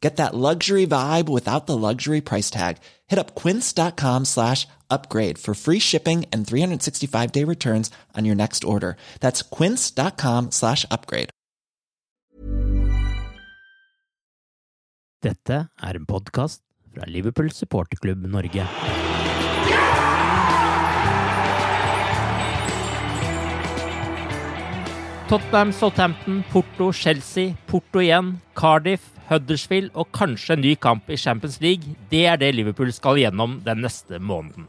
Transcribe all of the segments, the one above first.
Get that luxury vibe without the luxury price tag. Hit up quince.com slash upgrade for free shipping and 365 day returns on your next order. That's quince.com slash upgrade. Dette er en podkast fra Liverpool supporterklubb Norge. Tottenham, Southampton, Porto, Chelsea, Porto igjen, Cardiff, Huddersfield og kanskje en ny kamp i Champions League, det er det Liverpool skal gjennom den neste måneden.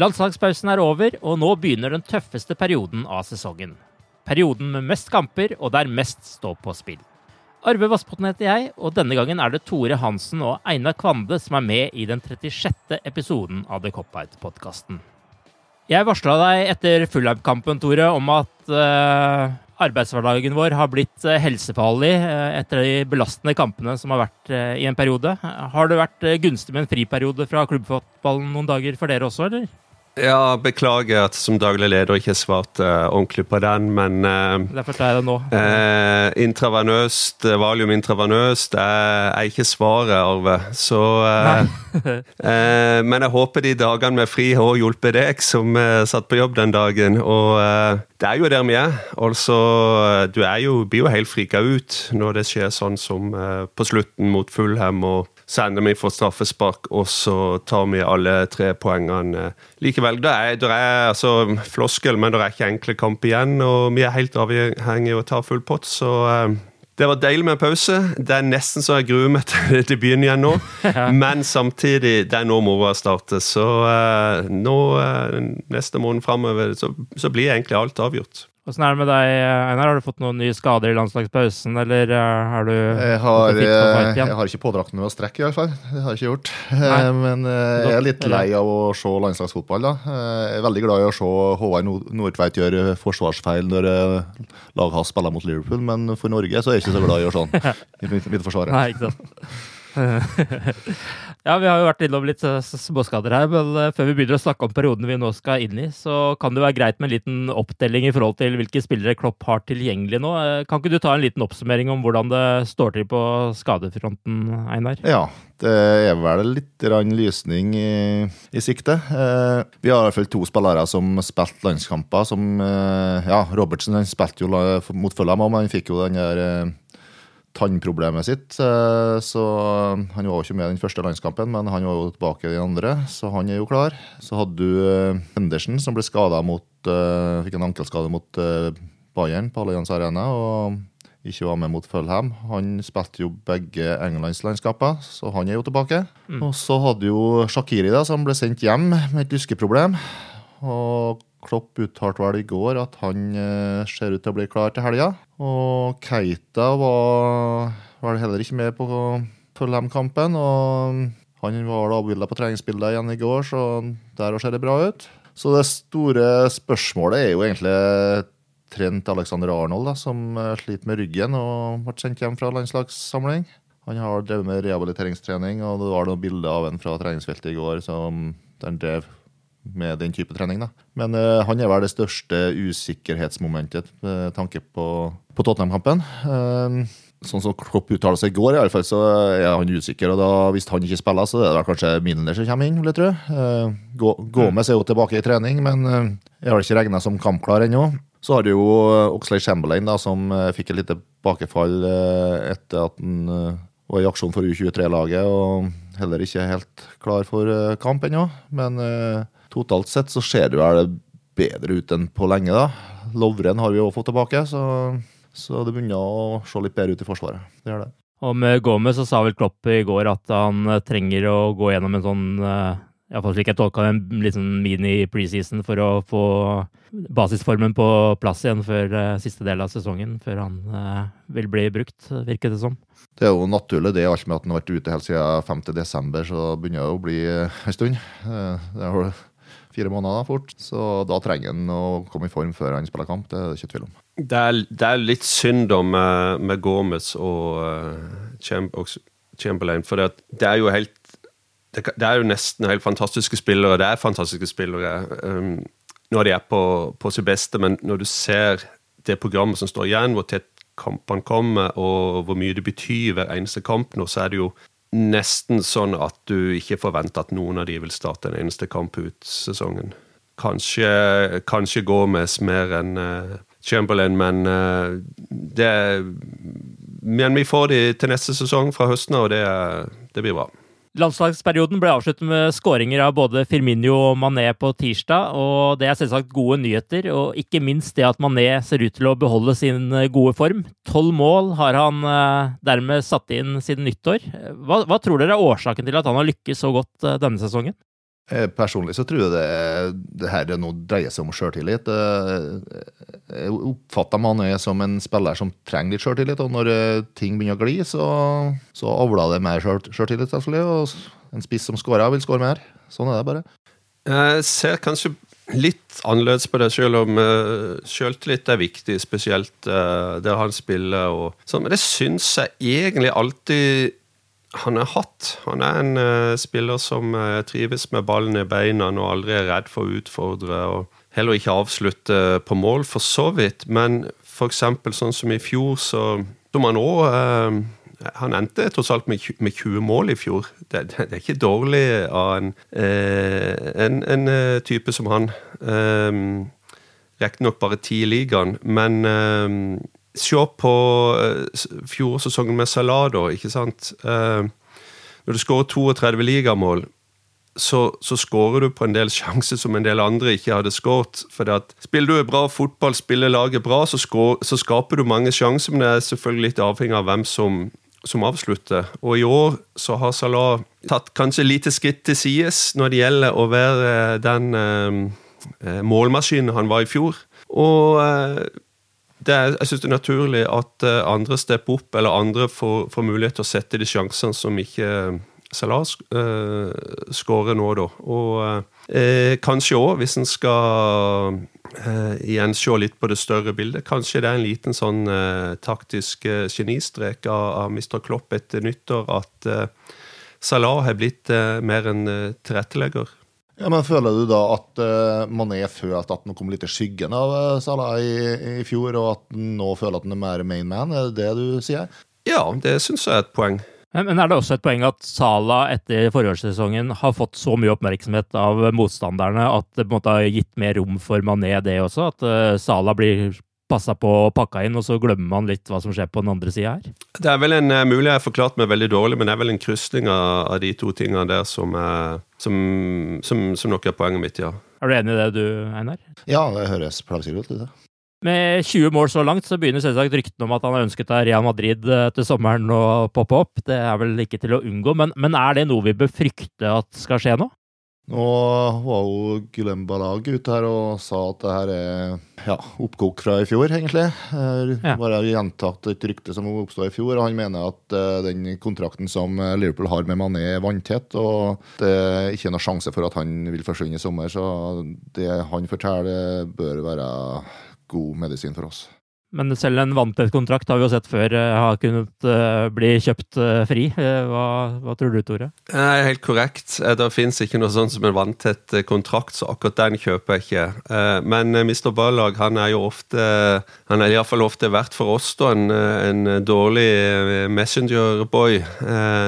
Landslagspausen er over, og nå begynner den tøffeste perioden av sesongen. Perioden med mest kamper, og der mest står på spill. Arve Vassbotn heter jeg, og denne gangen er det Tore Hansen og Einar Kvande som er med i den 36. episoden av The Cop-Out-podkasten. Jeg varsla deg etter Fulham-kampen, Tore, om at uh, arbeidshverdagen vår har blitt uh, helsefarlig uh, etter de belastende kampene som har vært i en periode. Har det vært gunstig med en friperiode fra klubbfotballen noen dager for dere også, eller? Ja, beklager at som daglig leder ikke svarte uh, ordentlig på den, men uh, Derfor tar jeg det nå. Uh, intravenøst, valium intravenøst er, er ikke svaret, Arve. Så Men jeg håper de dagene med fri har hjulpet deg som satt på jobb den dagen. Og det er jo der vi er. Altså, du er jo, blir jo helt frika ut når det skjer sånn som på slutten mot Fulham. og sender vi for straffespark, og så tar vi alle tre poengene likevel. Det er, det er altså floskel, men det er ikke enkle kamp igjen, og vi er helt avhengig av å ta full pott, så uh, det var deilig med en pause. Det er nesten så jeg gruer meg til det begynner igjen nå. Men samtidig, det er nå moroa starter. Så uh, nå, uh, neste måned framover, så, så blir egentlig alt avgjort. Åssen er det med deg, Einar? Har du fått noen nye skader i landslagspausen, eller er du Jeg har, eh, jeg har ikke pådrakt meg noe strekk, i hvert fall. Det har jeg ikke gjort. Nei. Men eh, jeg er litt lei av å se landslagsfotball. da. Eh, jeg er veldig glad i å se Håvard Nordtveit gjøre forsvarsfeil når laget hans spiller mot Liverpool, men for Norge så er jeg ikke så glad i å gjøre sånn i midtforsvaret. Nei, ikke sant. ja, vi har jo vært innom litt eh, småskader her, men eh, før vi begynner å snakke om perioden vi nå skal inn i, så kan det være greit med en liten oppdeling i forhold til hvilke spillere Klopp har tilgjengelig nå. Eh, kan ikke du ta en liten oppsummering om hvordan det står til på skadefronten, Einar? Ja, det er vel litt lysning i, i sikte. Eh, vi har i hvert fall to spillere som spilte landskamper. som, eh, ja, Robertsen spilte jo mot Fulham, men han fikk jo den der eh, tannproblemet sitt. Eh, så Han var jo ikke med i den første landskampen, men han var jo tilbake i den andre, så han er jo klar. Så hadde du eh, Henderson, som ble skada mot eh, Fikk en ankelskade mot Bayern på Allianz Arena. og ikke var med mot Fulham. Han spilte jo begge Englands landskaper, så han er jo tilbake. Mm. Og så hadde jo Shakiri, da, som ble sendt hjem med et lyskeproblem. Og Klopp uttalte vel i går at han eh, ser ut til å bli klar til helga. Og Keita var vel heller ikke med på Fulham-kampen. Og han var avbilda på treningsbildet igjen i går, så der ser det bra ut. Så det store spørsmålet er jo egentlig Trent Alexander Arnold, da, som eh, sliter med ryggen og ble sendt hjem fra landslagssamling. Han har drevet med rehabiliteringstrening, og det var noen bilder av en fra treningsfeltet i går som der han drev med den type trening. da. Men uh, han er vel det største usikkerhetsmomentet med tanke på, på Tottenham-kampen. Uh, sånn som Klopp uttaler seg i går, i alle fall, så er han usikker. og da, Hvis han ikke spiller, så er det kanskje Milner som kommer inn. vil jeg tro. Uh, Gomez er jo tilbake i trening, men uh, har ikke regna som kampklar ennå. Så har du jo Oxlade Chamberlain, da, som fikk et lite bakefall etter at han var i aksjon for U23-laget. og heller ikke helt klar for kamp ennå. Men totalt sett så ser det vel bedre ut enn på lenge, da. Lovren har vi òg fått tilbake, så, så, det begynner å se litt bedre ut i Forsvaret. Det gjør det. Og med Gomez så sa vel Klopp i går at han trenger å gå gjennom en sånn eh, Iallfall slik jeg tolka en liten mini-preseason for å få basisformen på plass igjen før uh, siste del av sesongen, før han vil bli brukt, virker det som. Det er jo naturlig det, alt med at han har vært ute helt siden 5.12., så begynner det å bli en stund. Det fire måneder fort. Så da trenger han å komme i form før han spiller kamp. Det er det ikke tvil om. Det er, det er litt synd om med, med Gomez og, uh, Chamberlain, for det, er jo helt det, det, er jo nesten helt fantastiske spillere. Det er fantastiske spillere um, når de er på, på sitt beste, men når du ser det programmet som står igjen, hvor tett kampene kommer, og hvor mye det betyr hver eneste kamp nå, så er det jo nesten sånn at du ikke forventer at noen av de vil starte en eneste kamp ut sesongen. Kanskje, kanskje Gomez mer enn uh, Chamberlain, men uh, det Men vi får de til neste sesong fra høsten av, og det, det blir bra. Landslagsperioden ble avsluttet med skåringer av både Firmino og Mané på tirsdag, og det er selvsagt gode nyheter. Og ikke minst det at Mané ser ut til å beholde sin eh, gode form. Tolv mål har han eh, dermed satt inn siden nyttår. Hva, hva, tror dere er årsaken til at han har lykkes så godt eh, denne sesongen? Eh, personlig så tror jeg det, det her nå dreier seg om sjøltillit. Eh, jeg oppfatter man er som en spiller som trenger litt sjøltillit, og når eh, ting begynner å gli, så, så avler det mer sjøltillit, selvfølgelig. Og en spiss som skårer, vil skåre mer. Sånn er det bare. Jeg ser kanskje litt annerledes på det, selv om uh, sjøltillit er viktig, spesielt uh, der han spiller. Og, sånn, men det syns jeg egentlig alltid han er hatt. Han er en uh, spiller som uh, trives med ballen i beina og aldri er redd for å utfordre. og Heller ikke avslutte på mål, for så vidt. Men f.eks. sånn som i fjor, så som han òg uh, Han endte tross alt med, med 20 mål i fjor. Det, det, det, er ikke dårlig av en, en, en type som han. Um, Riktignok bare ti i ligaen, men Se på uh, fjorårssesongen med Salado, ikke sant. Uh, når du skårer 32 ligamål, så, så skårer du på en del sjanser som en del andre ikke hadde skåret. For at, spiller du bra fotball, spiller laget bra, så, skår, så, skaper du mange sjanser, men det er selvfølgelig litt avhengig av hvem som, som avslutter. Og i år så har Salah tatt kanskje lite skritt til sides når det gjelder å være den eh, målmaskinen han var i fjor. Og eh, er, jeg syns det er naturlig at uh, andre stepper opp, eller andre får, får, mulighet til å sette de sjansene som ikke uh, Salah uh, skårer nå, da. Og uh, kanskje òg, hvis en skal igjen se litt på det større bildet, kanskje det er en liten sånn taktisk genistrek av, av Mr. Klopp etter nyttår at Salah har blitt mer en tilrettelegger. Ja, men Føler du da at uh, Mané følte at han kom litt i skyggen av uh, Salah i, i, fjor, og at han nå føler at han er mer main man? Er det det du sier? Ja, det syns jeg er et poeng. Men er det også et poeng at Salah etter forårssesongen har fått så mye oppmerksomhet av motstanderne at det på en måte har gitt mer rom for Mané, det også? At uh, Salah blir passa på og pakka inn, og så glemmer man litt hva som skjer på den andre sida her? Det er vel en mulighet mulig jeg har forklart meg veldig dårlig, men det er vel en krysning av, av de to tingene der som, er, som, som, som, nok er poenget mitt, ja. Er du enig i det du, Einar? Ja, det høres plagsomt ut, det. Med 20 mål så langt, så begynner selvsagt ryktene om at han har ønsket av Real Madrid eh, til sommeren å poppe opp. Det er vel ikke til å unngå, men, men er det noe vi bør frykte at skal skje nå? Nå var jo Guillem Balag ute her og sa at det her er ja, oppkok fra i fjor, egentlig. Ja. Bare gjentatt et rykte som oppstod i fjor. og Han mener at uh, den kontrakten som Liverpool har med Mané, er vanntett. Og det er ikke noe sjanse for at han vil forsvinne i sommer. Så det han forteller, bør være god medisin for oss. Men selv en vanntett kontrakt har vi jo sett før uh, har kunnet uh, bli kjøpt uh, fri. Hva, hva, tror du, Tore? Er helt korrekt. Det fins ikke noe sånt som en vanntett kontrakt, så akkurat den kjøper jeg ikke. Men Mr. Ballag han er jo ofte Han er iallfall ofte verdt for oss da, en, en dårlig messengerboy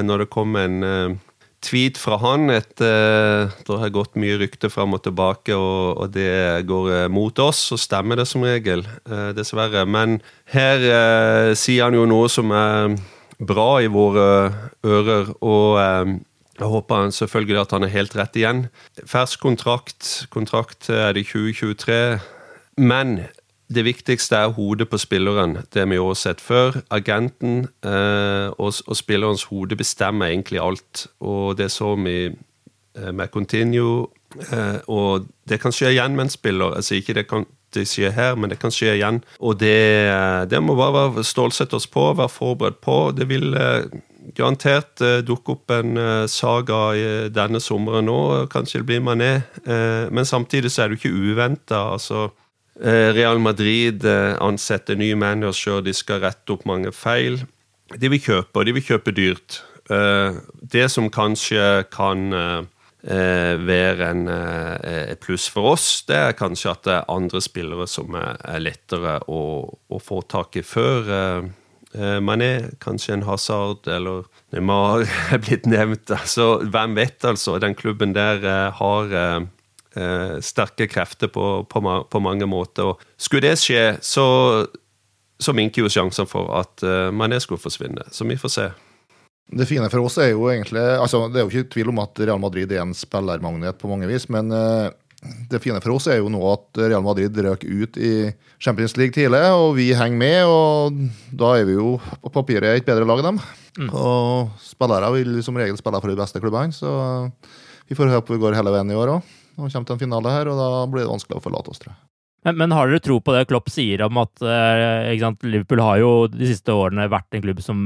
når det kommer en tweet fra han etter eh, Det har gått mye rykte fram og tilbake, og, og, det går eh, mot oss, så stemmer det som regel. Eh, dessverre. Men her eh, sier han jo noe som er bra i våre ører, og eh, jeg håper han selvfølgelig at han er helt rett igjen. Fersk kontrakt. Kontrakt er det 2023. Men det viktigste er hodet på spilleren. Det vi har sett før. Agenten eh, og, og, spillerens hode bestemmer egentlig alt. Og det så vi eh, med Continue. Eh, og det kan skje igjen med en spiller. Altså ikke det kan det skje her, men det kan skje igjen. Og det, eh, det må bare være stålsette oss på, være forberedt på. Det vil eh, garantert eh, dukke opp en saga i denne sommeren òg. Kanskje det blir Mané. men samtidig så er det jo ikke uventa. Altså, Eh, Real Madrid eh, ansetter ny manager, de skal rette opp mange feil. De vil kjøpe, og de vil kjøpe dyrt. Eh, det som kanskje kan være en pluss for oss, det er kanskje at det er andre spillere som er lettere å, å få tak i før. Mané, kanskje en Hazard eller Neymar er blitt nevnt. Altså, hvem vet, altså. Den klubben der har eh, sterke krefter på, på, på, mange måter. Og skulle det skje, så, så minker jo sjansen for at eh, Mané skulle forsvinne. Så vi får se. Det fine for oss er jo egentlig altså Det er jo ikke tvil om at Real Madrid er en spillermagnet på mange vis, men eh, det fine for oss er jo nå at Real Madrid røk ut i Champions League tidlig, og vi henger med. og Da er vi jo på papiret et bedre lag enn dem. Mm. Og spillere vil som regel spille for de beste klubbene, så vi får håpe vi går hele veien i år òg og kommer til en finale her, og da blir det vanskelig å forlate oss, tror jeg. Men, men, har dere tro på det Klopp sier om at eh, Liverpool har jo de siste årene vært en klubb som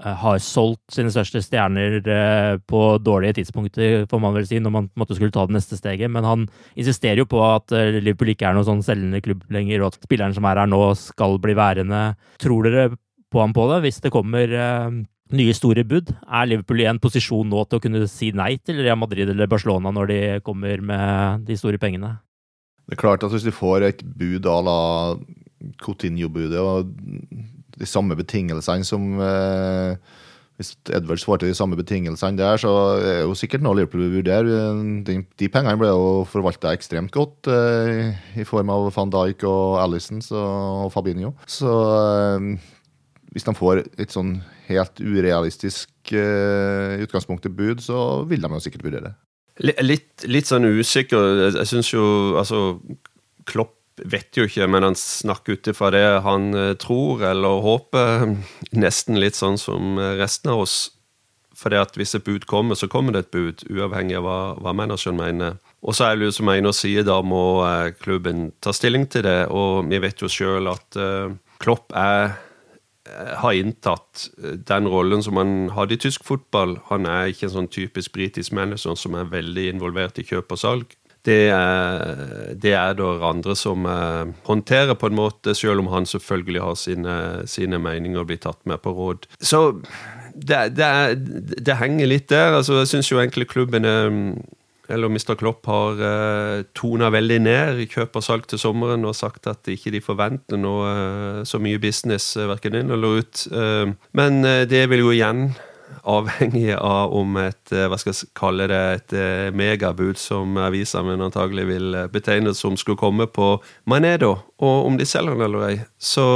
eh, har solgt sine største stjerner eh, på dårlige tidspunkter, får man vel si, når man måtte skulle ta det neste steget. Men han insisterer jo på at Liverpool ikke er noen sånn selgende klubb lenger, og at spilleren som er her nå, skal bli værende. Tror dere på ham på det, hvis det kommer nye store bud. Er Liverpool i en posisjon nå til å kunne si nei til Real Madrid eller Barcelona når de kommer med de store pengene? Det er klart at Hvis de får et bud à la Coutinho-budet og de samme betingelsene som eh, Hvis Edwards får til de samme betingelsene der, så er det jo sikkert noe Liverpool vil vurdere. De, de, pengene ble jo forvalta ekstremt godt eh, i form av van Dijk og Alison og Fabinho. Så eh, hvis de får et sånn helt urealistisk uh, utgangspunkt bud, så vil de jo sikkert vurdere. Litt, litt, sånn usikker. Jeg syns jo altså Klopp vet jo ikke, men han snakker ut ifra det han uh, tror eller håper. Nesten litt sånn som resten av oss. For det at hvis et bud kommer, så kommer det et bud, uavhengig av hva, hva manageren mener. Og så er det jo som Einar sier, da må klubben ta stilling til det. Og vi vet jo sjøl at uh, Klopp er Eh, har inntatt eh, den rollen som han hadde i tysk fotball. Han er ikke en sånn typisk britisk manager som er veldig involvert i kjøp og salg. Det er, det er det andre som eh, håndterer, på en måte, selv om han selvfølgelig har sine, sine meninger og blir tatt med på råd. Så det, det, det henger litt der. altså Jeg syns jo egentlig klubben er eller Mr. Klopp har uh, tona veldig ned kjøp og salg til sommeren og sagt at ikke de forventer noe uh, så mye business uh, verken inn eller ut. Uh, men det vil jo igjen avhengig av om et hva skal jeg kalle det, et megabud som avisene antagelig vil betegne som skulle komme på Manedo, og om de selger den eller ei. Så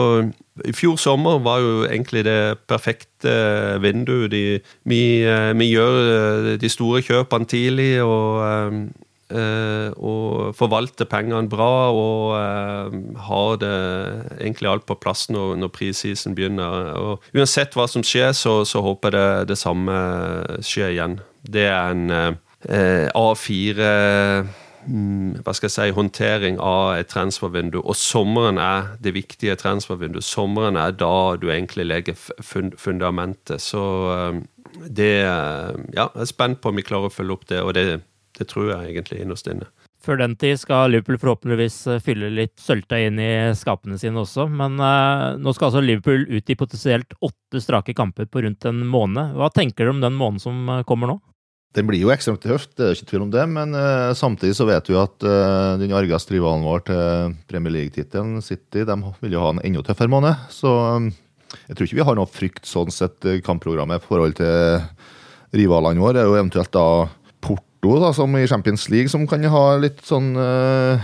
i fjor sommer var jo egentlig det perfekte vinduet. vi, eh, vi, gjør eh, de store kjøpene tidlig og, eh, og forvalter pengene bra og har det egentlig alt på plass når, når prisisen begynner. Og uansett hva som skjer, så, så håper jeg det, det samme skjer igjen. Det er en A4 Mm, hva skal jeg si, håndtering av et transfervindu. Og sommeren er det viktige transfervinduet. Sommeren er da du egentlig legger fundamentet. Så eh, det Ja, jeg er spent på om vi klarer å følge opp det, og det, det tror jeg egentlig innerst inne. Før den tid skal Liverpool forhåpentligvis eh, fylle litt sølta inn i skapene sine også. Men eh, nå skal altså Liverpool ut i potensielt åtte strake kamper på rundt en måned. Hva tenker du om den måneden som eh, kommer nå? Den blir jo ekstremt tøff, det er ikke tvil om det. Men eh, samtidig så vet vi at eh, den argeste rivalen vår til Premier League-tittelen, City, de vil jo ha en enda tøffere måned. Så um, jeg tror ikke vi har noe frykt sånn sett kampprogrammet i forhold til rivalene våre. Det er jo eventuelt da Porto, da, som i Champions League, som kan ha litt sånn uh,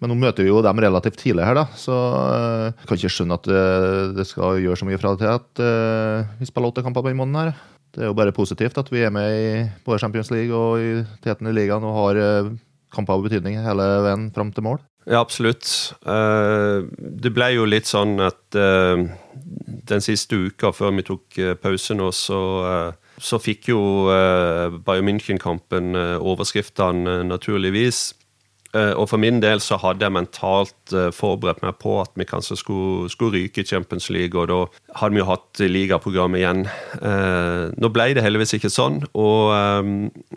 Men nå møter vi jo dem relativt tidlig her, da, så uh, jeg kan ikke skjønne at det, uh, det skal gjøre så mye fra det til at vi spiller åtte kamper på denne måneden. her. Det er jo bare positivt at vi er med i både Champions League og i teten i ligaen og har kamper av betydning hele veien fram til mål. Ja, absolutt. Det ble jo litt sånn at den siste uka før vi tok pause nå, så så fikk jo uh, Bayern München-kampen uh, overskriftene, uh, naturligvis. Uh, og for min del så hadde jeg mentalt forberedt meg på at vi kanskje skulle, skulle ryke i Champions League, og da hadde vi jo hatt ligaprogrammet igjen. nå ble det heldigvis ikke sånn, og,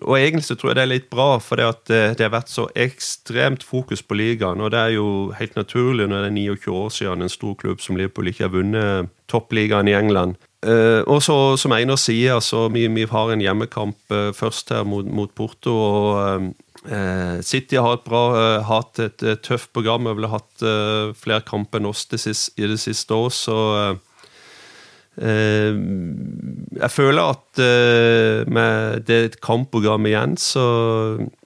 og, egentlig så tror jeg det er litt bra, for det, at det har vært så ekstremt fokus på ligaen, og det er jo helt naturlig når det er 29 år siden en stor klubb som Liverpool ikke har vunnet toppligaen i England. Uh, og så, som Einar sier, altså, vi, vi, har en hjemmekamp uh, først her mot, mot Porto. og uh, City har et bra, hatt et, et, tøft program. Vi har hatt flere kamper enn oss det siste, i det siste år, så jeg føler at med det kampprogrammet igjen, så,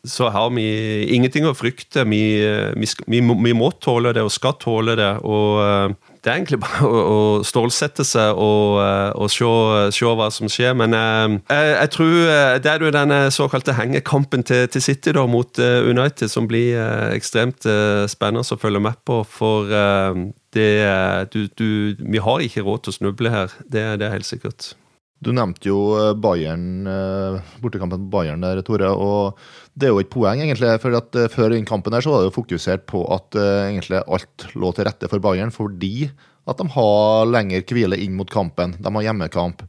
så, har vi ingenting å frykte. Vi, vi, vi, vi, må tåle det og skal tåle det. og det er egentlig bare å, å stålsette seg og, eh, og se, se, hva som skjer. Men eh, jeg, jeg tror eh, det er jo den såkalte hengekampen til, til City da, mot United som blir ekstremt spennende å følge med på. For det, du, du, vi har ikke råd til å snuble her. Det, det er helt sikkert. Du nevnte jo Bayern, bortekampen på Bayern der, Tore. og Det er jo et poeng, egentlig. for at Før den kampen der så var det jo fokusert på at egentlig alt lå til rette for Bayern, fordi at de har lengre hvile inn mot kampen. De har hjemmekamp.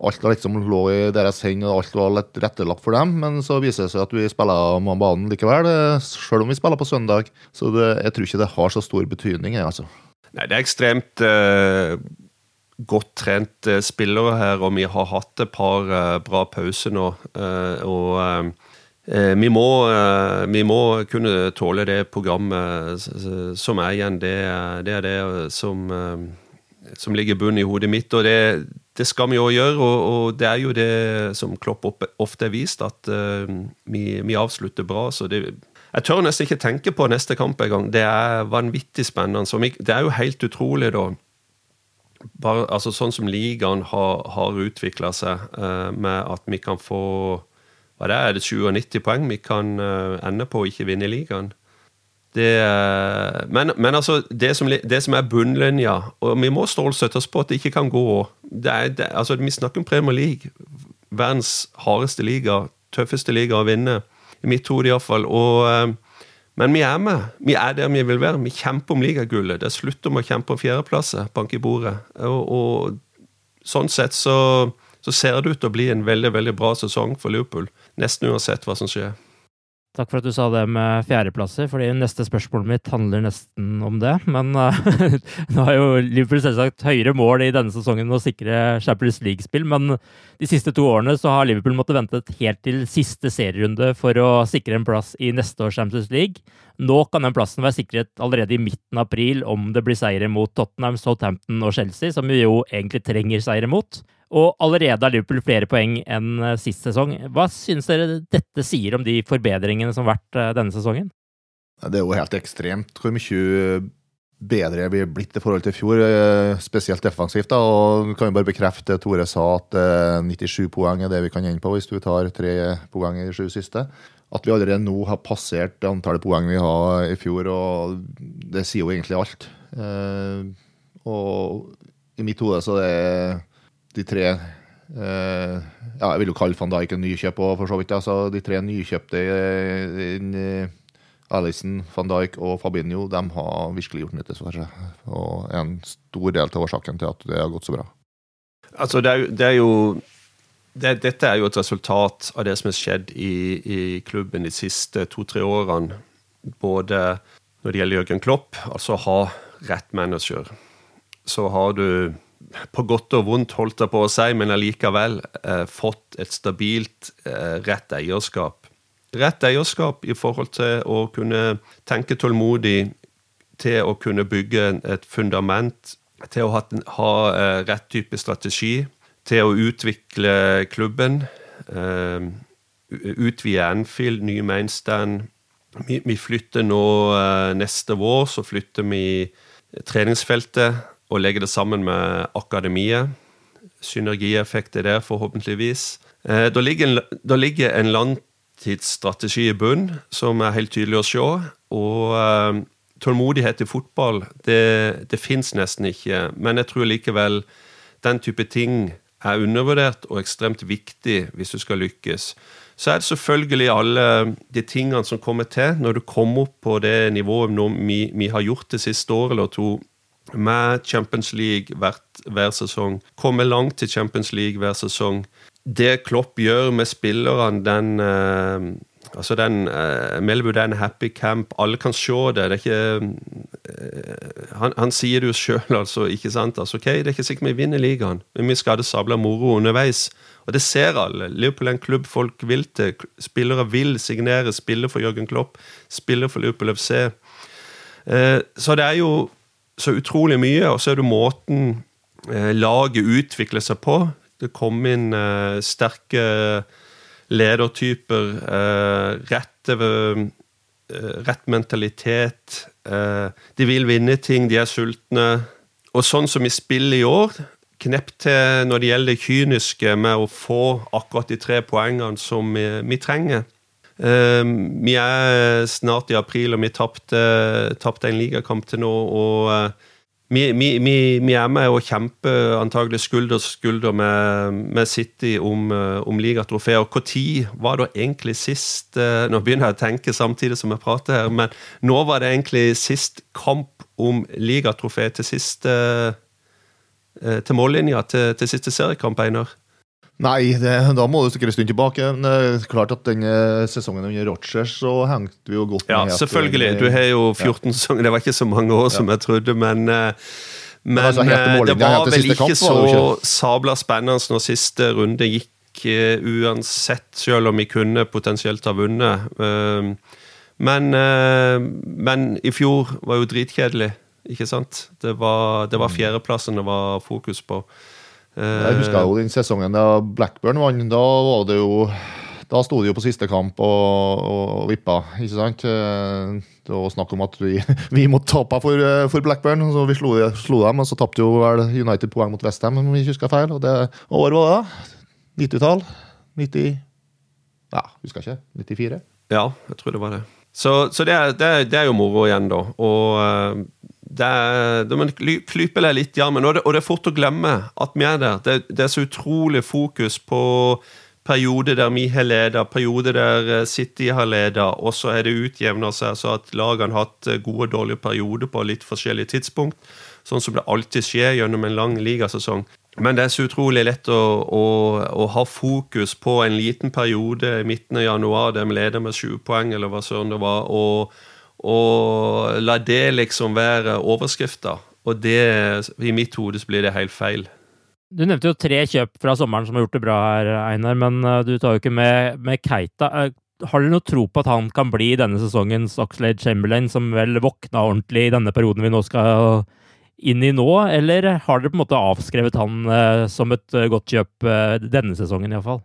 Alt liksom lå i deres hender, og alt var litt rettelagt for dem. Men så viser det seg at vi spiller på banen likevel, selv om vi spiller på søndag. Så det, jeg tror ikke det har så stor betydning. altså. Nei, det er ekstremt uh godt trent eh, spillere her, og vi har hatt et par eh, bra pauser nå. Eh, og vi må, vi må kunne tåle det programmet som er igjen. Det, det er det som, som ligger bunn i hodet mitt. og det, det skal vi òg gjøre, og, det er jo det som Klopp ofte har vist, at vi, vi avslutter bra. så det jeg tør nesten ikke tenke på neste kamp engang. Det er vanvittig spennende. det er jo helt utrolig, da bare, altså Sånn som ligaen har, har utvikla seg, uh, med at vi kan få hva det er, det 97 poeng vi kan uh, ende på å ikke vinne ligaen. Det, uh, men, men, altså, det som, det som, er bunnlinja Og vi må stålsette oss på at det ikke kan gå det er, det, altså, Vi snakker om Premier League. Verdens hardeste liga, tøffeste liga å vinne. I mitt hode, iallfall. Og men vi er med. Vi er der vi vil være. Vi kjemper om ligagullet. Det er slutt om å kjempe om fjerdeplasser. Bank i bordet. Og, og sånn sett så, så, ser det ut til å bli en veldig veldig bra sesong for Liverpool. Nesten uansett hva som skjer. Takk for at du sa det med fjerdeplasser, fordi neste spørsmål mitt handler nesten om det. Men uh, nå har jo Liverpool selvsagt høyere mål i denne sesongen å sikre Champions League-spill, men de siste to årene så har Liverpool måttet vente helt til siste serierunde for å sikre en plass i neste års Champions League. Nå kan den plassen være sikret allerede i midten av april om det blir seire mot Tottenham, Southampton og Chelsea, som vi jo egentlig trenger seire mot. Og allerede har Liverpool flere poeng enn eh, sist sesong. Hva synes dere dette sier om de forbedringene som har vært eh, denne sesongen? Det er jo helt ekstremt hvor mye bedre vi er blitt i forhold til i fjor, eh, spesielt defensivt. da, og kan jo bare bekrefte Tore sa at 97 poeng er det vi kan ende på hvis du tar tre poeng i de sju siste. At vi allerede nå har passert antallet poeng vi har i fjor, og det sier jo egentlig alt. Og i mitt hode så det er de tre eh, ja, Jeg vil jo kalle van Dijk en nykjøp òg, for så vidt. Altså, de tre nykjøpte uh, Alison, van Dijk og Fabinho de har virkelig gjort nytte for seg. Og er en stor del av årsaken til at det har gått så bra. Altså, det er, det er jo det, Dette er jo et resultat av det som har skjedd i, i klubben de siste to-tre årene. både når det gjelder Jørgen Klopp, altså ha rett manager. Så har du på godt og vondt, holdt jeg på å si, men allikevel eh, fått et stabilt, eh, rett eierskap. Rett eierskap i forhold til å kunne tenke tålmodig, til å kunne bygge et fundament, til å ha, ha eh, rett type strategi, til å utvikle klubben. Eh, utvide Anfield, nye mainstand. Vi, vi flytter nå eh, neste vår, så flytter vi treningsfeltet og legge det sammen med akademiet. Synergieffekter der, forhåpentligvis. Eh, da ligger da ligger en langtidsstrategi i bunn som er helt tydelig å se. Og uh, tålmodighet i fotball, det, det fins nesten ikke. Men jeg tror likevel den type ting er undervurdert og ekstremt viktig hvis du skal lykkes. Så er det selvfølgelig alle de tingene som kommer til når du kommer opp på det nivået vi, vi har gjort det siste året eller to, med Champions League hver sesong. Komme langt til Champions League hver sesong. Det Klopp gjør med spillerne, den eh, Altså den uh, Melbu det er en happy camp. Alle kan se det. det er ikke, uh, han, han, sier det jo sjøl, altså. ikke sant? Altså, ok, Det er ikke sikkert vi vinner ligaen, men vi skal ha det sabla moro underveis. Og det ser alle. Liverpool er en klubb folk vil til. Spillere vil signere, spille for Jørgen Klopp, spille for Liverpool FC. Uh, så det er jo så utrolig mye, og så er det måten laget utvikler seg på. Det kom inn sterke ledertyper, eh, rett, eh, rett mentalitet. Eh, de vil vinne ting, de er sultne. Og sånn som i spillet i år, knepp til når det gjelder det kyniske med å få akkurat de tre poengene som vi, vi trenger. Um, vi er snart i april, og vi tapte en ligakamp til nå. og vi, vi, vi, vi, er med og kjemper antagelig skulder til skulder med, med, City om, eh, om ligatrofeer. Når var det egentlig sist eh, Nå begynner jeg å tenke samtidig som jeg prater her, men nå var det egentlig sist kamp om ligatrofé til siste eh, til mållinja til, til siste seriekamp, Einar? Nei, det, da må du sikkert en stund tilbake. Men det er klart at denne sesongen under Rogers så hengte vi jo godt med. Ja, selvfølgelig. Du har jo 14 ja. sesonger. Det var ikke så mange år som jeg trodde, men eh, men altså, det var vel ikke kamp, så ikke. sabla spennende når siste runde gikk, uansett, selv om vi kunne potensielt ha vunnet. Uh, men, men, i fjor var jo dritkjedelig, ikke sant? Det var, det var mm. fjerdeplassen det var fokus på. Jeg husker jo den sesongen da Blackburn vant. Da var det jo da sto de jo på siste kamp og, og vippa, ikke sant? Det var snakk om at vi, vi måtte tape for, for, Blackburn, så vi slo, slo, dem. Og så tapte jo vel United poeng mot Westham, om vi husker feil. Og det var det? 90-tall? 90 Ja, husker ikke. 94? Ja, jeg tror det var det. Så, så det, er, det, det, er, jo moro igjen, da. Og eh, det, man klyper deg litt i armen. Og det, og det, er fort å glemme at vi er der. Det, det er så utrolig fokus på perioder der vi har ledet, perioder der eh, City har ledet, og så er det utjevna seg så at lagene har hatt eh, gode og dårlige perioder på litt forskjellige tidspunkt. Sånn som det alltid skjer gjennom en lang ligasesong. Men det er så utrolig lett å, å, å, ha fokus på en liten periode i midten av januar der vi leder med sju poeng, eller hva søren det var, og og la det liksom være overskrifta. Og det, i mitt hode så blir det helt feil. Du nevnte jo tre kjøp fra sommeren som har gjort det bra her, Einar, men uh, du tar jo ikke med, med Keita. Uh, har dere noe tro på at han kan bli denne sesongens Oxlade Chamberlain, som vel våkna ordentlig i denne perioden vi nå skal inn i nå, eller har dere på en måte avskrevet han uh, som et godt kjøp denne sesongen iallfall?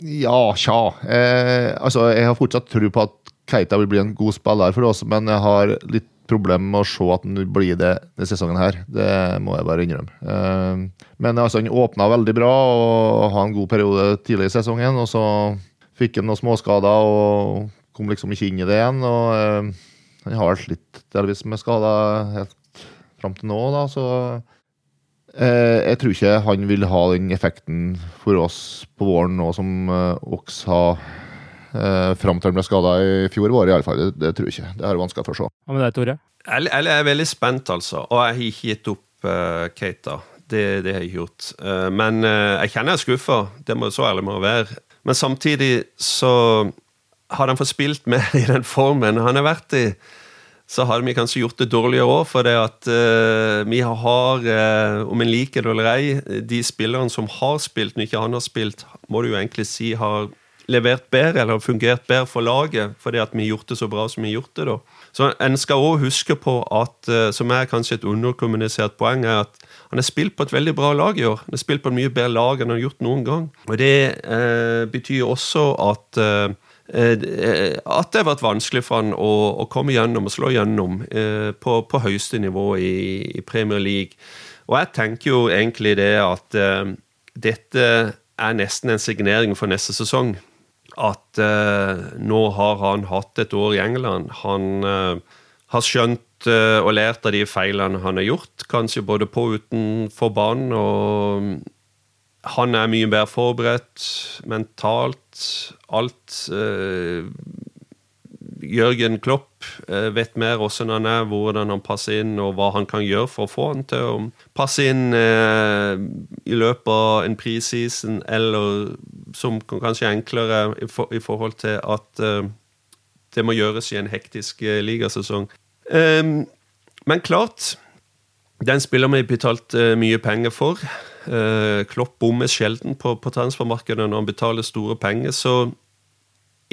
Ja, tja. Eh, altså, jeg har fortsatt tro på at Keita vil bli en god spiller for oss, men jeg har litt problem med å se at han blir det denne sesongen her. Det må jeg bare innrømme. Eh, men altså, han åpna veldig bra og har en god periode tidlig i sesongen. Og så fikk han noen småskader og kom liksom ikke inn i det igjen. Og eh, han har slitt litt delvis med skader helt fram til nå, da, så jeg tror ikke han vil ha den effekten for oss på våren nå som eh, Ox har eh, fram til han ble skada i fjor vår, iallfall. Det, det tror jeg ikke. Det er vanskelig for å se. Hva med deg, Tore? Jeg, jeg er veldig spent, altså. Og jeg har ikke gitt opp uh, Keita. Det, det, har jeg gjort. Uh, men uh, jeg kjenner jeg er skuffa. Det må så ærlig må være. Men samtidig så har han fått spilt mer i den formen han har vært i så hadde vi kanskje gjort det dårligere òg, for det at uh, vi har, uh, om en liker det eller ei, de spillerne som har spilt, når ikke han har spilt, må du jo egentlig si har levert bedre eller fungert bedre for laget, fordi at vi har gjort det så bra som vi har gjort det. da. Så En skal òg huske på at, uh, som er kanskje et underkommunisert poeng, er at han har spilt på et veldig bra lag i år. Han har spilt på et mye bedre lag enn han har gjort noen gang. Og Det betyr også at at det har vært vanskelig for han å, å komme gjennom og slå gjennom eh, på, på, høyeste nivå i, i, Premier League. Og jeg tenker jo egentlig det at eh, dette er nesten en signering for neste sesong. At eh, nå har han hatt et år i England. Han eh, har skjønt eh, og lært av de feilene han har gjort, kanskje både på og utenfor banen. og han er mye bedre forberedt mentalt. Alt. Eh, Jørgen Klopp eh, vet mer hvordan han er, hvordan han passer inn, og hva han kan gjøre for å få han til å passe inn eh, i løpet av en preseason, eller som kanskje er enklere i, for, i, forhold til at eh, det må gjøres i en hektisk eh, ligasesong. Ehm, men klart, den spiller vi betalt eh, mye penger for. Uh, Klopp bommer sjelden på, på transfermarkedet når han betaler store penger, så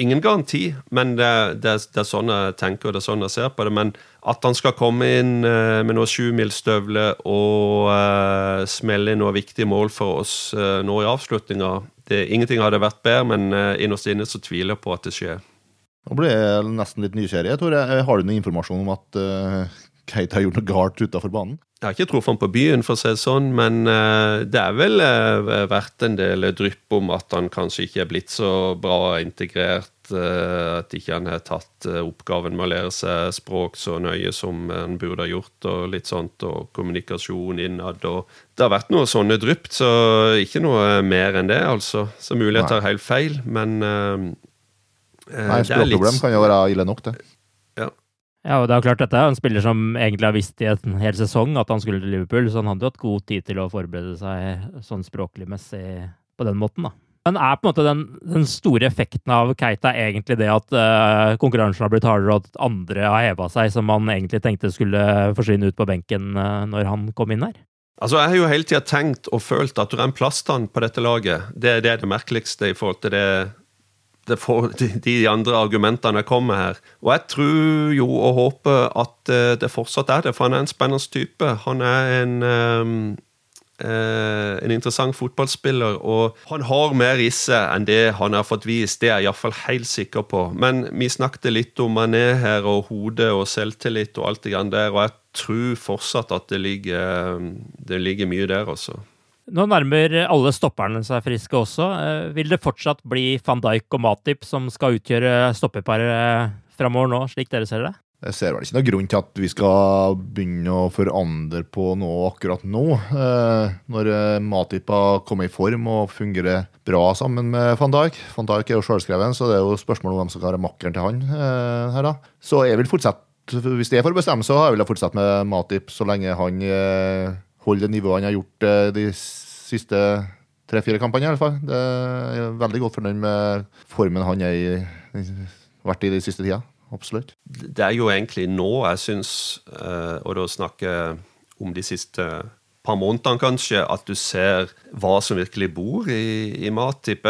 ingen garanti. Men det, det, det, er sånn jeg tenker og det er sånn jeg ser på det. Men at han skal komme inn uh, med noen sjumilsstøvler og uh, smelle inn noen viktige mål for oss nå i avslutninga Ingenting hadde vært bedre, men innerst inne så tviler jeg på at det skjer. Nå ble jeg nesten litt nysgjerrig. Tore. Har du noen informasjon om at Kate har gjort noe galt utafor banen? Jeg har ikke truffet han på byen, for å si det sånn, men uh, det er vel uh, vært en del drypp om at han kanskje ikke er blitt så bra integrert. Uh, at ikke han har tatt oppgaven med å lære seg språk så nøye som han burde ha gjort. Og litt sånt, og kommunikasjon innad. og Det har vært noe sånne drypp, så ikke noe mer enn det, altså. Så mulig jeg tar helt feil, men Nei, språkproblem litt... kan jo være ille nok, det. Ja, og det er klart dette er en spiller som egentlig har visst i en hel sesong at han skulle til Liverpool, så han hadde jo hatt god tid til å forberede seg sånn språklig messig på den måten, da. Men er på en måte den, den store effekten av Keita egentlig det at uh, konkurransen har blitt hardere, og at andre har heva seg, som man egentlig tenkte skulle forsvinne ut på benken uh, når han kom inn her? Altså, Jeg har jo hele tida tenkt og følt at du en plaststand på dette laget. Det, det er det merkeligste i forhold til det for, de, de, andre argumentene kommer her. Og jeg tror jo og håper at uh, det fortsatt er det, for han er en spennende type. Han er en um, Uh, en interessant fotballspiller, og han har mer i seg enn det han har fått vist. Det er jeg iallfall helt sikker på. Men vi snakket litt om Mané her, og hodet og selvtillit og alt det grann der, og jeg tror fortsatt at det ligger, det ligger mye der, altså. Nå nærmer alle stopperne seg friske også. Eh, vil det fortsatt bli van Dijk og Matip som skal utgjøre stoppeparet framover nå, slik dere ser det? Jeg ser vel ikke noen grunn til at vi skal begynne å forandre på noe akkurat nå. Eh, når eh, Matip har kommet i form og fungerer bra sammen med van Dijk. Van Dijk er jo selvskreven, så det er jo spørsmål om hvem som skal være makkeren til han. Eh, her da. Så jeg vil fortsette, hvis det er for å bestemme, så vil jeg fortsette med Matip så lenge han eh, holder det nivået han har gjort eh, de siste tre-fire kampene. i alle fall. Det er veldig godt fornøyd med formen han har vært i de siste tida absolutt. Det er jo egentlig nå jeg syns, eh, og da snakker om de siste par månedene kanskje, at du ser hva som virkelig bor i, i Matip.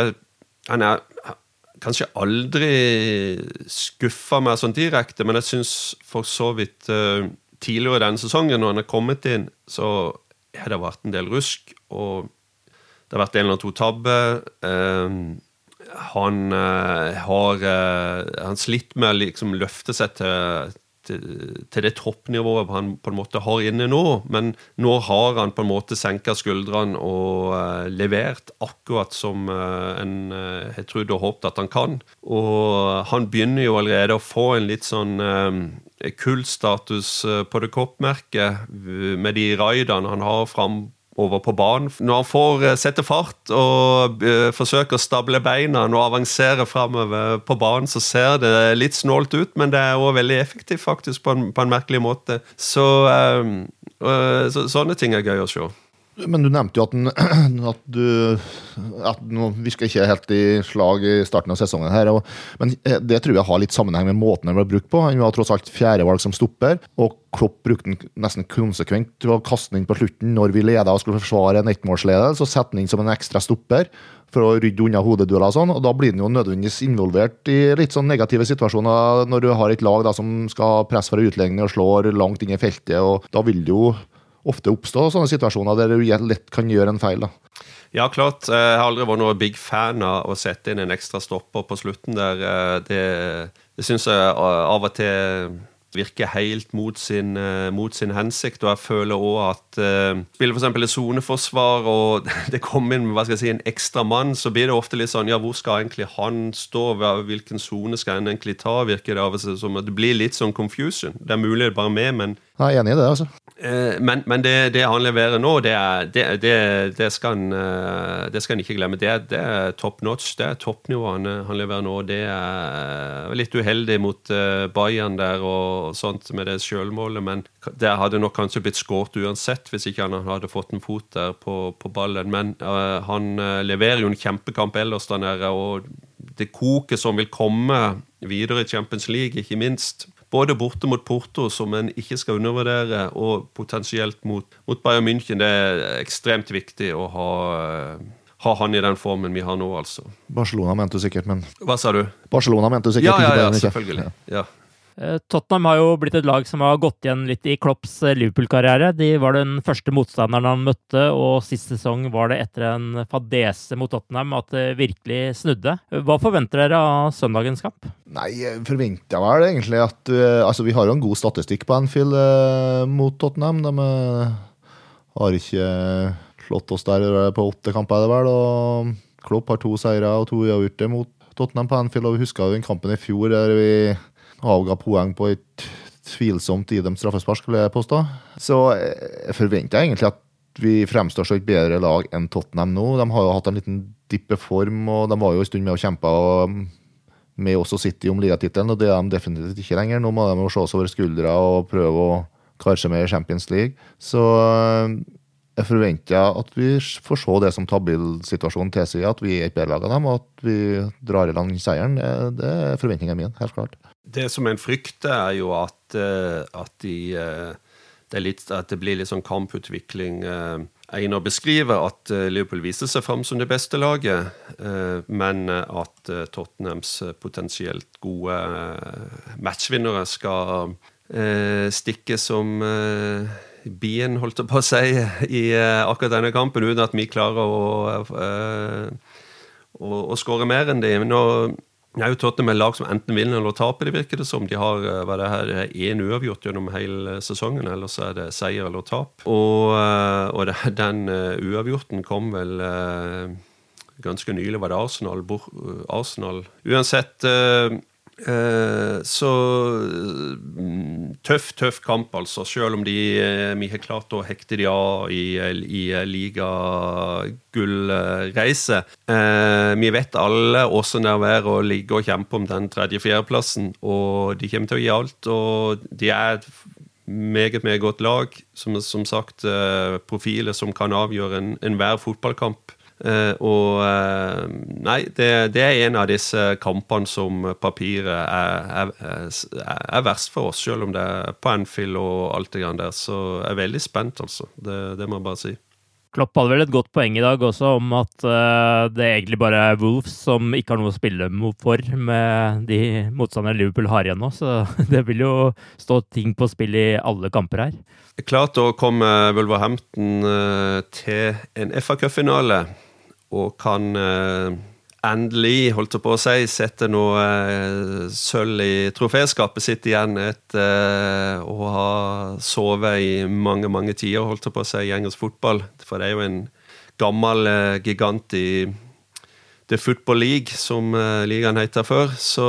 Han er kanskje aldri skuffa meg sånn direkte, men jeg syns for så vidt uh, tidligere i denne sesongen, når han er kommet inn, så har det vært en del rusk. Og det har vært en eller to tabber. Uh, han uh, har uh, han slitt med å liksom løfte seg til, til, det toppnivået han på en måte har inne nå. Men nå har han på en måte senka skuldrene og uh, levert akkurat som en har trodd og håpet at han kan. Og han begynner jo allerede å få en litt sånn kullstatus på det koppmerket med de raidene han har fram over på banen. Når han får uh, sette fart og uh, forsøker å stable beina og avansere framover på banen, så ser det litt snålt ut, men det er òg veldig effektivt, faktisk, på en, på en merkelig måte. Så, uh, så, sånne ting er gøy å se. Men du nevnte jo at, den, at du at Nå virker ikke helt i slag i starten av sesongen, her, og, men eh, det tror jeg har litt sammenheng med måten den ble brukt på. Han var tross alt fjerdevalg som stopper, og Klopp brukte den nesten konsekvent til å kaste inn på slutten når vi leda og skulle forsvare en ettmålsledelse, så sette den inn som en ekstra stopper for å rydde unna hodedueller og sånn, og da blir den jo nødvendigvis involvert i litt sånn negative situasjoner når du har et lag da som skal presse fra utligning og slår langt inn i feltet, og da vil du jo ofte oppstå sånne situasjoner der du lett kan gjøre en feil. da. Ja, klart. Jeg har aldri vært noen big fan av å sette inn en ekstra stopper på slutten der. Eh, det, det syns jeg av og til virker helt mot sin, mot sin, hensikt. Og jeg føler òg at uh, spiller f.eks. et soneforsvar, og det kommer inn hva skal jeg si, en ekstra mann, så blir det ofte litt sånn Ja, hvor skal egentlig han stå? Hvilken sone skal han egentlig ta? Virker det av og til som at det blir litt sånn confusion. Det er mulig det er bare med, men Jeg er enig i det, altså. Eh, men, men det, det, han leverer nå, det, er, det, skal han, eh, det skal han ikke glemme. Det, er top notch. Det er toppnivå han, han, leverer nå. Det er litt uheldig mot Bayern der og sånt med det sjølmålet, men det hadde nok kanskje blitt skåret uansett hvis ikke han hadde fått en fot der på, på ballen. Men uh, han leverer jo en kjempekamp ellers der nede, og det koket som vil komme videre i Champions League, ikke minst både borte mot Porto, som en ikke skal undervurdere, og potensielt mot, mot Bayern München. Det er ekstremt viktig å ha, ha han i den formen vi har nå, altså. Barcelona mente du sikkert, men Hva sa du? Barcelona mente du sikkert. Ja, ja, ja, selvfølgelig. Ja. Eh, Tottenham har jo blitt et lag som har gått igjen litt i Klopps eh, Liverpool-karriere. De var den første motstanderen han møtte, og sist sesong var det etter en fadese mot Tottenham at det virkelig snudde. Hva forventer dere av søndagens kamp? Nei, jeg forventer vel egentlig at Altså, vi har jo en god statistikk på Anfield eh, mot Tottenham. De har ikke slått oss der på åtte kamper, er det vel. Og Klopp har to seire og to uavgjorte mot Tottenham på Anfield, og vi husker jo den kampen i fjor der vi avga poeng på et tvilsomt idømt straffespark, skulle jeg påstå. Så jeg forventer egentlig at vi fremstår som et bedre lag enn Tottenham nå. De har jo hatt en liten dippeform, og de var jo en stund med og kjempa med oss og City om ligatittelen, og det er de definitivt ikke lenger. Nå må de se oss over skuldra og prøve å klare seg med Champions League. Så jeg forventer at vi får se det som tabellsituasjonen tilsier, at vi er et bedre lag enn dem, og at vi drar i land seieren. Det, er forventningen min, helt klart. Det som en frykter, er jo at, eh, at, de, eh, det, litt, at det blir litt sånn kamputvikling. Einar beskriver at Liverpool viser seg fram som det beste laget, men at Tottenhams potensielt gode matchvinnere skal stikke som bien, holdt jeg på å si, i uh, akkurat denne kampen, uten at vi klarer å, uh, å, å skåre mer enn de. Nå er jo Tottenham et lag som enten vinner eller taper, det virker det som. De har uh, hva det her, én uavgjort gjennom hele sesongen, ellers er det seier eller tap. Og, og den uavgjorten kom vel ganske nylig, var det Arsenal. Arsenal. Uansett Eh, så mm, tøff, tøff kamp, altså. Selv om de, eh, vi har klart å hekte de av i, i ligagullreise. Eh, vi vet alle åssen det er å ligge og kjempe om den tredje-fjerdeplassen, og de kommer til å gi alt. Og de er et meget, meget godt lag. Som, som sagt, profiler som kan avgjøre enhver en fotballkamp. Uh, og uh, Nei, det, det, er en av disse kampene som papiret er, er, er, verst for oss, selv om det er på Anfield og alt det der. Så jeg er veldig spent, altså. Det, det, må jeg bare si. Klopp hadde vel et godt poeng i dag også om at uh, det egentlig bare er Wolves som ikke har noe å spille for med de motstanderne Liverpool har igjen nå. Så det vil jo stå ting på spill i alle kamper her. Klart å komme Wolverhampton til en FA-cupfinale og kan eh, endelig, holdt jeg på å si, sette noe eh, sølv i troféskapet sitt igjen etter eh, å ha sovet i mange, mange tider, holdt jeg på å si, i engelsk fotball. For det er jo en gammel gigant i The Football League, som ligaen heter før. Så,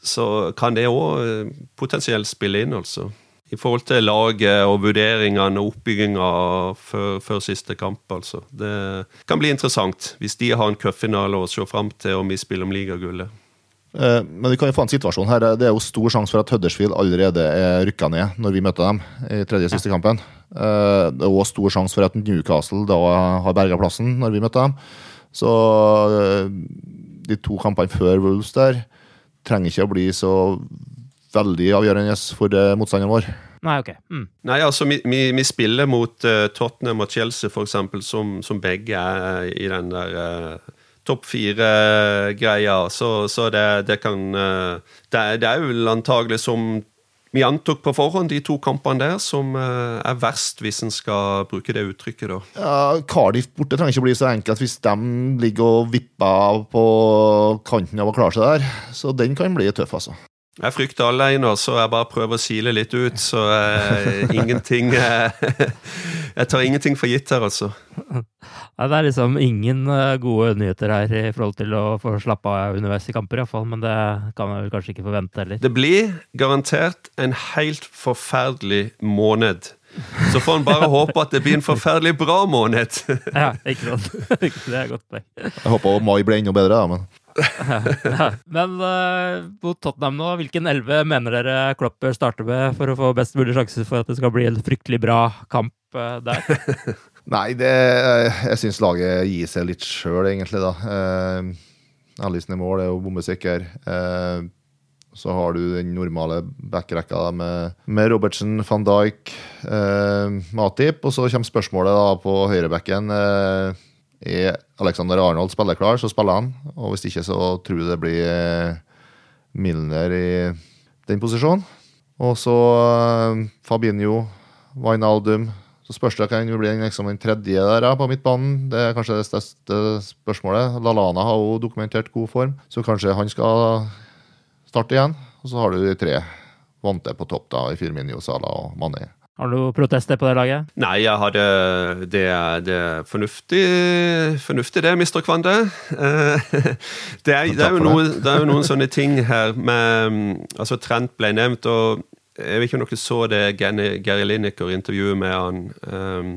så kan det òg potensielt spille inn, altså i forhold til laget og vurderingene og oppbygginga før, før, siste kamp. altså. Det kan bli interessant hvis de har en cupfinale å se fram til om vi spiller om ligagullet. Eh, men vi kan jo få en situasjon her. Det er jo stor sjanse for at Huddersfield allerede er rykka ned når vi møter dem i tredje siste kampen. Eh, det er òg stor sjanse for at Newcastle da har berga plassen når vi møter dem. Så eh, de to kampene før Wolves der trenger ikke å bli så veldig avgjørende for uh, motstanderen vår. Nei, ok. Mm. Nei, altså, vi, vi, vi spiller mot uh, Tottenham og Chelsea, for eksempel, som, som begge er i den der uh, topp fire-greia. Så, så det, det, kan det, det er jo antagelig som vi antok på forhånd de to kampene der som er verst, hvis en skal bruke det uttrykket. da. Ja, Cardiff borte trenger ikke bli så enkelt hvis de ligger og vipper på kanten av å klare seg der. Så den kan bli tøff, altså. Jeg frykter alene, så jeg bare prøver å sile litt ut. Så eh, ingenting eh, Jeg tar ingenting for gitt her, altså. Nei, det er liksom ingen uh, gode nyheter her i forhold til å få slappe av underveis i kamper, iallfall. Men det kan man vel kanskje ikke forvente heller. Det blir garantert en helt forferdelig måned. Så får en bare håpe at det blir en forferdelig bra måned. ja, ikke sant. det er godt poeng. Jeg håper mai blir enda bedre, da. men... Men uh, mot Tottenham nå, hvilken elleve mener dere Klopp bør starte med for å få best mulig sjanse for at det skal bli en fryktelig bra kamp uh, der? Nei, det, eh, jeg syns laget gir seg litt sjøl, egentlig, da. Uh, Ellisen i mål er jo bombesikker. Uh, så har du den normale backrekka med, med, Robertsen, van Dijk, eh, Matip. Og så kommer spørsmålet da på høyrebacken. Uh, er Alexander Arnold spilleklar, så spiller han. Og hvis ikke, så tror jeg det blir eh, Milner i den posisjonen. Og så eh, Fabinho, Wijnaldum. Så spørs det hvem blir liksom den tredje der på midtbanen. Det er kanskje det største spørsmålet. Lalana har jo dokumentert god form, så kanskje han skal starte igjen. Og så har du de tre vante på topp, da, i Firminio, Sala og Mané. Har du protester på det laget? Nei, jeg hadde, det, det er fornuftig, fornuftig det, Mr. Kvande. Eh, det er, det, er noe, det er, jo noen sånne ting her med altså Trent ble nevnt, og jeg vet ikke om dere så det Gary Lineker-intervjuet med han um,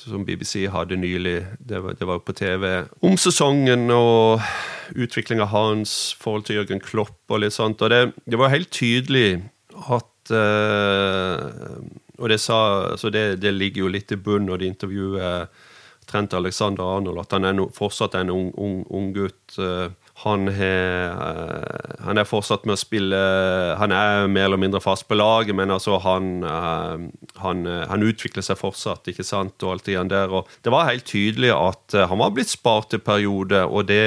som BBC hadde nylig. Det var, det var på TV. Om sesongen og utviklinga hans, forhold til Jørgen Klopp og litt sånt. Og det, det var helt tydelig at uh, og det, sa, det, det ligger jo litt i bunnen når de intervjuer Trent Alexander Arnold, at han er no, fortsatt en ung, ung, ung gutt. Uh, han, har, uh, han, er fortsatt med å spille Han er mer eller mindre fast på laget, men altså han, uh, han, han, utvikler seg fortsatt, ikke sant, og alt det der. Og det var helt tydelig at han var blitt spart i perioder, og det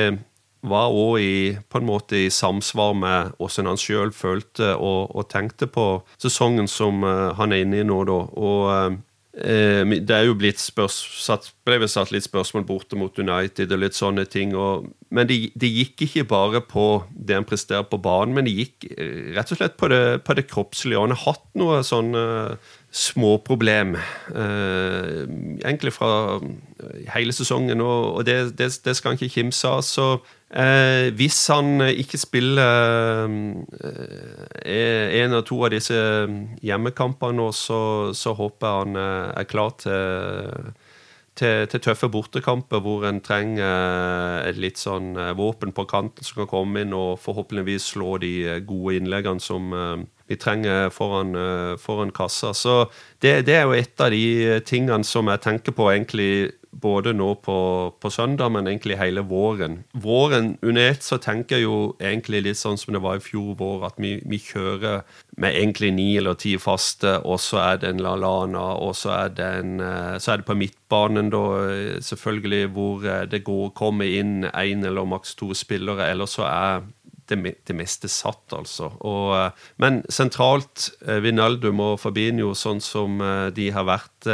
var òg på en måte i samsvar med hvordan han sjøl følte og, og, tenkte på sesongen som han er inne i nå, da. Og Eh, det er jo blitt spørs, satt, ble satt litt spørsmål borte mot United og litt sånne ting. Og, men det, de gikk ikke bare på det han presterer på banen, men det gikk eh, rett og slett på det, på det kroppslige. Og han har hatt noe sånne småproblem eh, egentlig fra hele sesongen, og, og det, det, det, skal han ikke kimse av. Så Eh, hvis han ikke spiller eh, en av to av disse hjemmekampene nå, så, så håper jeg han eh, er klar til, til, til, tøffe bortekamper hvor en trenger et litt sånn eh, våpen på kanten som kan komme inn og forhåpentligvis slå de gode innleggene som eh, vi trenger foran, foran kassa. Så det, det, er jo et av de tingene som jeg tenker på egentlig både nå på, på, søndag, men egentlig hele våren. Våren under ett så tenker jeg jo egentlig litt sånn som det var i fjor vår, at vi, vi kjører med egentlig ni eller ti faste, og så er det en LaLana, og så er det, en, eh, så er det på midtbanen, da, selvfølgelig, hvor eh, det går, kommer inn én eller maks to spillere, eller så er det, det, meste satt, altså. Og, eh, men sentralt, Vinaldum og Fabinho, sånn som de har vært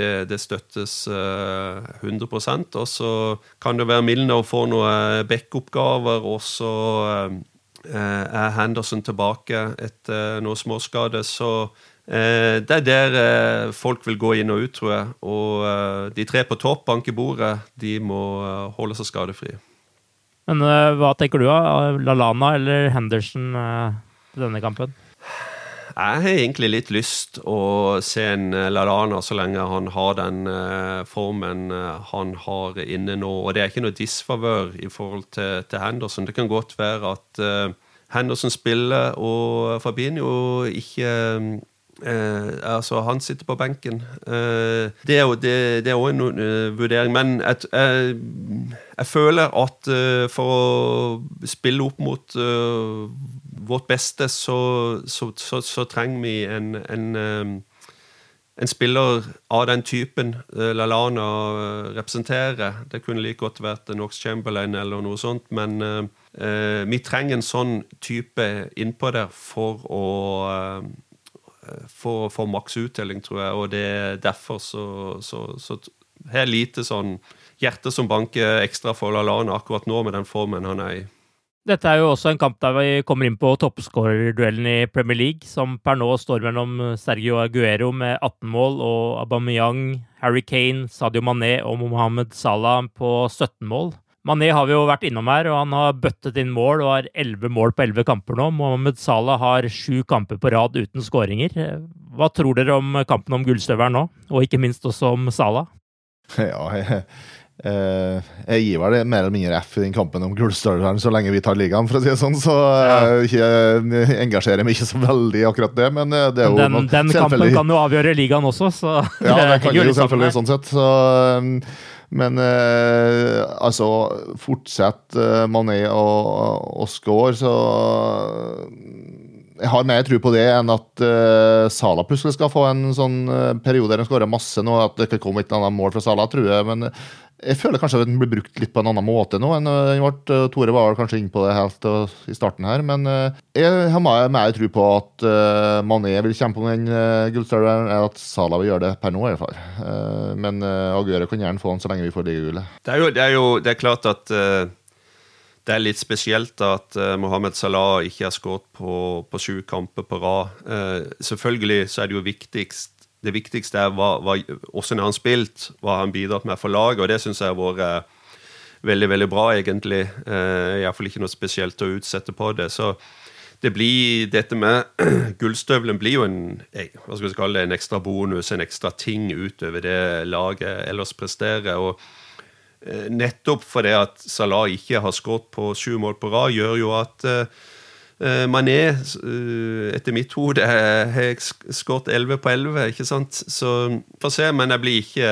det, det støttes 100 eh, Og så kan det være Milner få noen backup-gaver, og så eh, er Henderson tilbake etter noe småskade. Så eh, det er der folk vil gå inn og ut, tror jeg. Og de tre på topp, banke bordet, de må holde seg skadefrie. Men hva tenker du, av Lalana eller Henderson til denne kampen? Jeg har egentlig litt lyst å se en eh, Lalana så lenge han har den uh, formen uh, han har inne nå. Og det er ikke noe disfavør i forhold til, til, Henderson. Det kan godt være at uh, Henderson spiller og Fabinho ikke altså, han sitter på benken. jo det, er også en vurdering. Men jeg, jeg, jeg føler at for å spille opp mot vårt beste, så, så, så, så trenger vi en, en, um, en, spiller av den typen uh, Lalana uh, representerer. Det kunne like godt vært Knox Chamberlain eller noe sånt, men uh, vi trenger en sånn type innpå der for å for å få maks uttelling, tror jeg. Og det er derfor så, så, så har jeg lite sånn hjerte som banker ekstra for Lalana akkurat nå, med den formen han er i. Dette er jo også en kamp der vi kommer inn på toppskårerduellen i Premier League, som per nå står mellom Sergio Aguero med 18 mål og Aubameyang, Harry Kane, Sadio Mané og Mohammed Salah på 17 mål. Mané har vi jo vært innom her, og han har bøttet inn mål og har 11 mål på 11 kamper nå. Mohammed Salah har sju kamper på rad uten skåringer. Hva tror dere om kampen om gullstøvelen nå, og ikke minst også om Salah? Ja, jeg, Eh, jeg gir vel mer eller mindre F i den kampen om gullstøvelen så lenge vi tar ligaen, for å si det sånn. Så jeg, jeg engasjerer meg ikke så veldig i akkurat det. Men eh, det er jo Den, den kampen kan jo avgjøre ligaen også, så Ja, det kan jo selvfølgelig sånn sett. Så, men eh, altså, fortsetter Mané og, og score, så jeg har mer tro på det enn at eh, Sala plutselig skal få en sånn uh, periode der han skårer masse nå. At det kan komme et annet mål fra Sala, tror jeg. Men jeg føler kanskje at den blir brukt litt på en annen måte nå enn den ble. Tore var kanskje inne på det helt uh, i starten her. Men jeg har mer, tro på at Mané vil kjempe om den gullstøvelen enn at Sala vil gjøre det per nå, i hvert fall. men Aguero kan gjerne få den så lenge vi får ligagullet. Det er jo det er, jo, det er klart at det er litt spesielt at Mohammed Salah ikke har skåret på, på sju kamper på rad. Selvfølgelig så er det jo viktigst det viktigste er hva, hva, hvordan har han spilt, hva har han bidratt med for laget, og det syns jeg har vært uh, veldig veldig bra, egentlig. Eh, Iallfall ikke noe spesielt å utsette på det. Så det blir, dette med gullstøvelen blir jo en, hva skal vi kalle det, en ekstra bonus, en ekstra ting utover det laget ellers presterer. og Eh, nettopp fordi at Salah ikke har skåret på sju mål på rad, gjør jo at eh, Eh, Mané, eh, etter mitt hode, har jeg sk- skåret 11 på 11, ikke sant? Så får se, men jeg blir ikke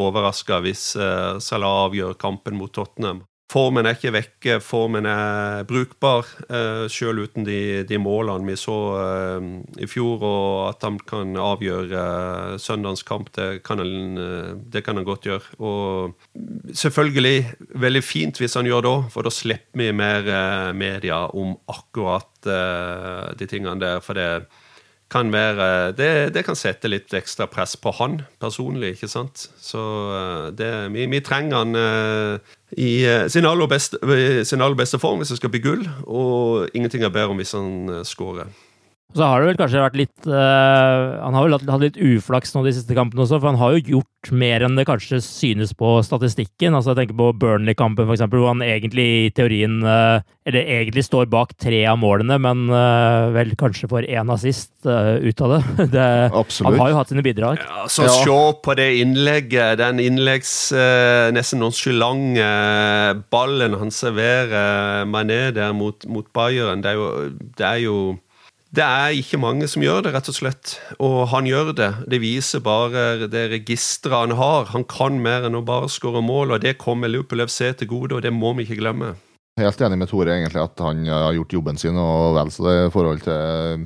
overraska hvis eh, Salah avgjør kampen mot Tottenham. Formen er ikke vekke, formen er brukbar, uh, sjøl uten de, de målene vi så eh, i fjor. Og at han kan avgjøre uh, søndagens kamp, det kan, han, eh, det kan han godt gjøre. Og selvfølgelig veldig fint hvis han gjør det for da slipper vi mer eh, media om akkurat eh, de tingene der. For det kan være det, det kan sette litt ekstra press på han personlig, ikke sant. Så eh, det, vi, vi trenger han eh, i eh, sin aller, beste, sin aller beste form hvis det skal bli gull, og ingenting er bedre om hvis han eh, Så har det vel kanskje vært litt uh, Han har vel hatt, hatt litt uflaks nå de siste kampene også, for han har jo gjort mer enn det kanskje synes på statistikken. Altså Jeg tenker på Burnley-kampen, f.eks., hvor han egentlig i teorien uh, Eller egentlig står bak tre av målene, men uh, vel kanskje får én assist ut av det. det Absolutt. Han har jo hatt sine bidrag. Så se på det innlegget, den innleggs nesten nonchalante ballen han serverer Mané der mot, mot Bayern. Det er jo, det er jo det er ikke mange som gjør det, rett og slett. Og han gjør det. Det viser bare det registeret han har. Han kan mer enn å bare skåre mål, og det kommer Liverpool FC til gode, og det må vi ikke glemme. Helt enig med Tore, egentlig, at han har gjort jobben sin, og vel så det i forhold til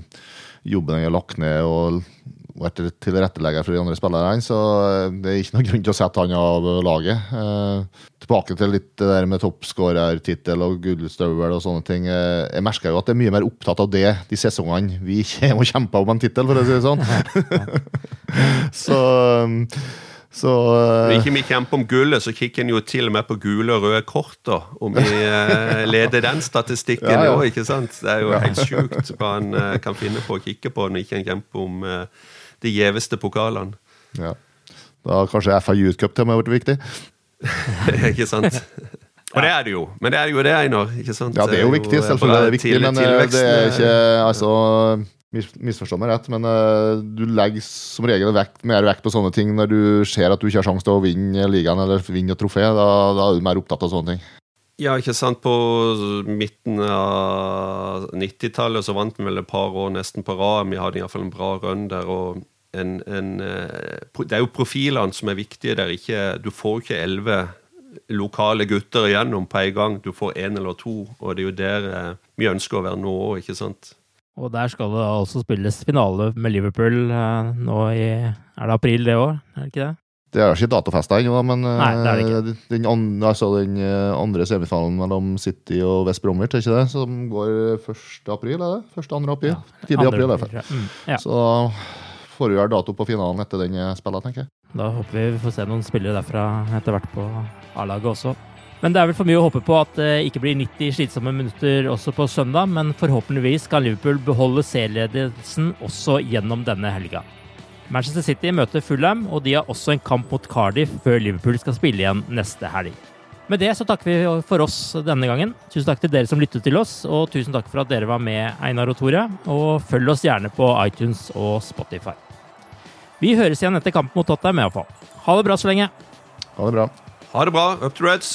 jobben han har lagt ned og vært tilrettelegger for de andre spillerne, så det er ikke noen grunn til å sette han av laget. Eh, tilbake til litt det der med toppskårertittel og gullstøvel og sånne ting. Eh, jeg merker jo at jeg er mye mer opptatt av det de sesongene vi ikke må kjempe om en tittel, for å si det sånn. så så Når eh, ikke vi kjemper om gullet, så kikker en jo til og med på gule og røde kort, da. Om vi uh, leder den statistikken Ja, ja. ikke sant? Det er jo helt sjukt hva en uh, kan finne på å kikke på når ikke en kjemper om eh, de gjeveste pokalene. ja. Da har kanskje FA Youth Cup til og med vært viktig. ikke sant? Og det er det jo. Men det er jo det, Einar. ikke sant? Ja, det er jo viktig, selvfølgelig er det er viktig, men eh, det er eh, ikke Altså, misforstå meg rett, men eh, du legger som regel vekt, mer vekt på sånne ting når du ser at du ikke har sjanse til å vinne ligaen eller vinne et trofé. Da, da er du mer opptatt av sånne ting. Ja, ikke sant. På midten av 90-tallet så vant vi vel et par år nesten på rad. Vi hadde iallfall en bra run der. og en, en, eh, Det er jo profilene som er viktige der. Ikke, du får ikke elleve lokale gutter igjennom på en gang. Du får én eller to, og det er jo der eh, vi ønsker å være nå òg, ikke sant. Og der skal det altså spilles finale med Liverpool eh, nå i Er det april det år? Er det ikke det? Det er ikke datofesta ennå, men eh, Nei, det er det den, andre, altså den eh, andre semifinalen mellom City og West Bromwich, er ikke det? Som går 1. april, er det? 1. 2. april? Tidlig april, i hvert fall. Mm, ja. Så får vi vel dato på finalen etter den spillet, tenker jeg. Da håper vi vi får se noen spillere derfra etter hvert på A-laget også. Men det er vel for mye å håpe på at det ikke blir 90 slitsomme minutter også på søndag, men forhåpentligvis kan Liverpool beholde serieledelsen også gjennom denne helga. Manchester City møter Fulham, og de har også en kamp mot Cardiff før Liverpool skal spille igjen neste helg. Med det så takker vi for oss denne gangen. Tusen takk til dere som lyttet til oss, og tusen takk for at dere var med, Einar og Tore. Og følg oss gjerne på iTunes og Spotify. Vi høres igjen etter kampen mot Tottenham, iallfall. Ha det bra så lenge. Ha det bra. Ha det bra. Up to Reds.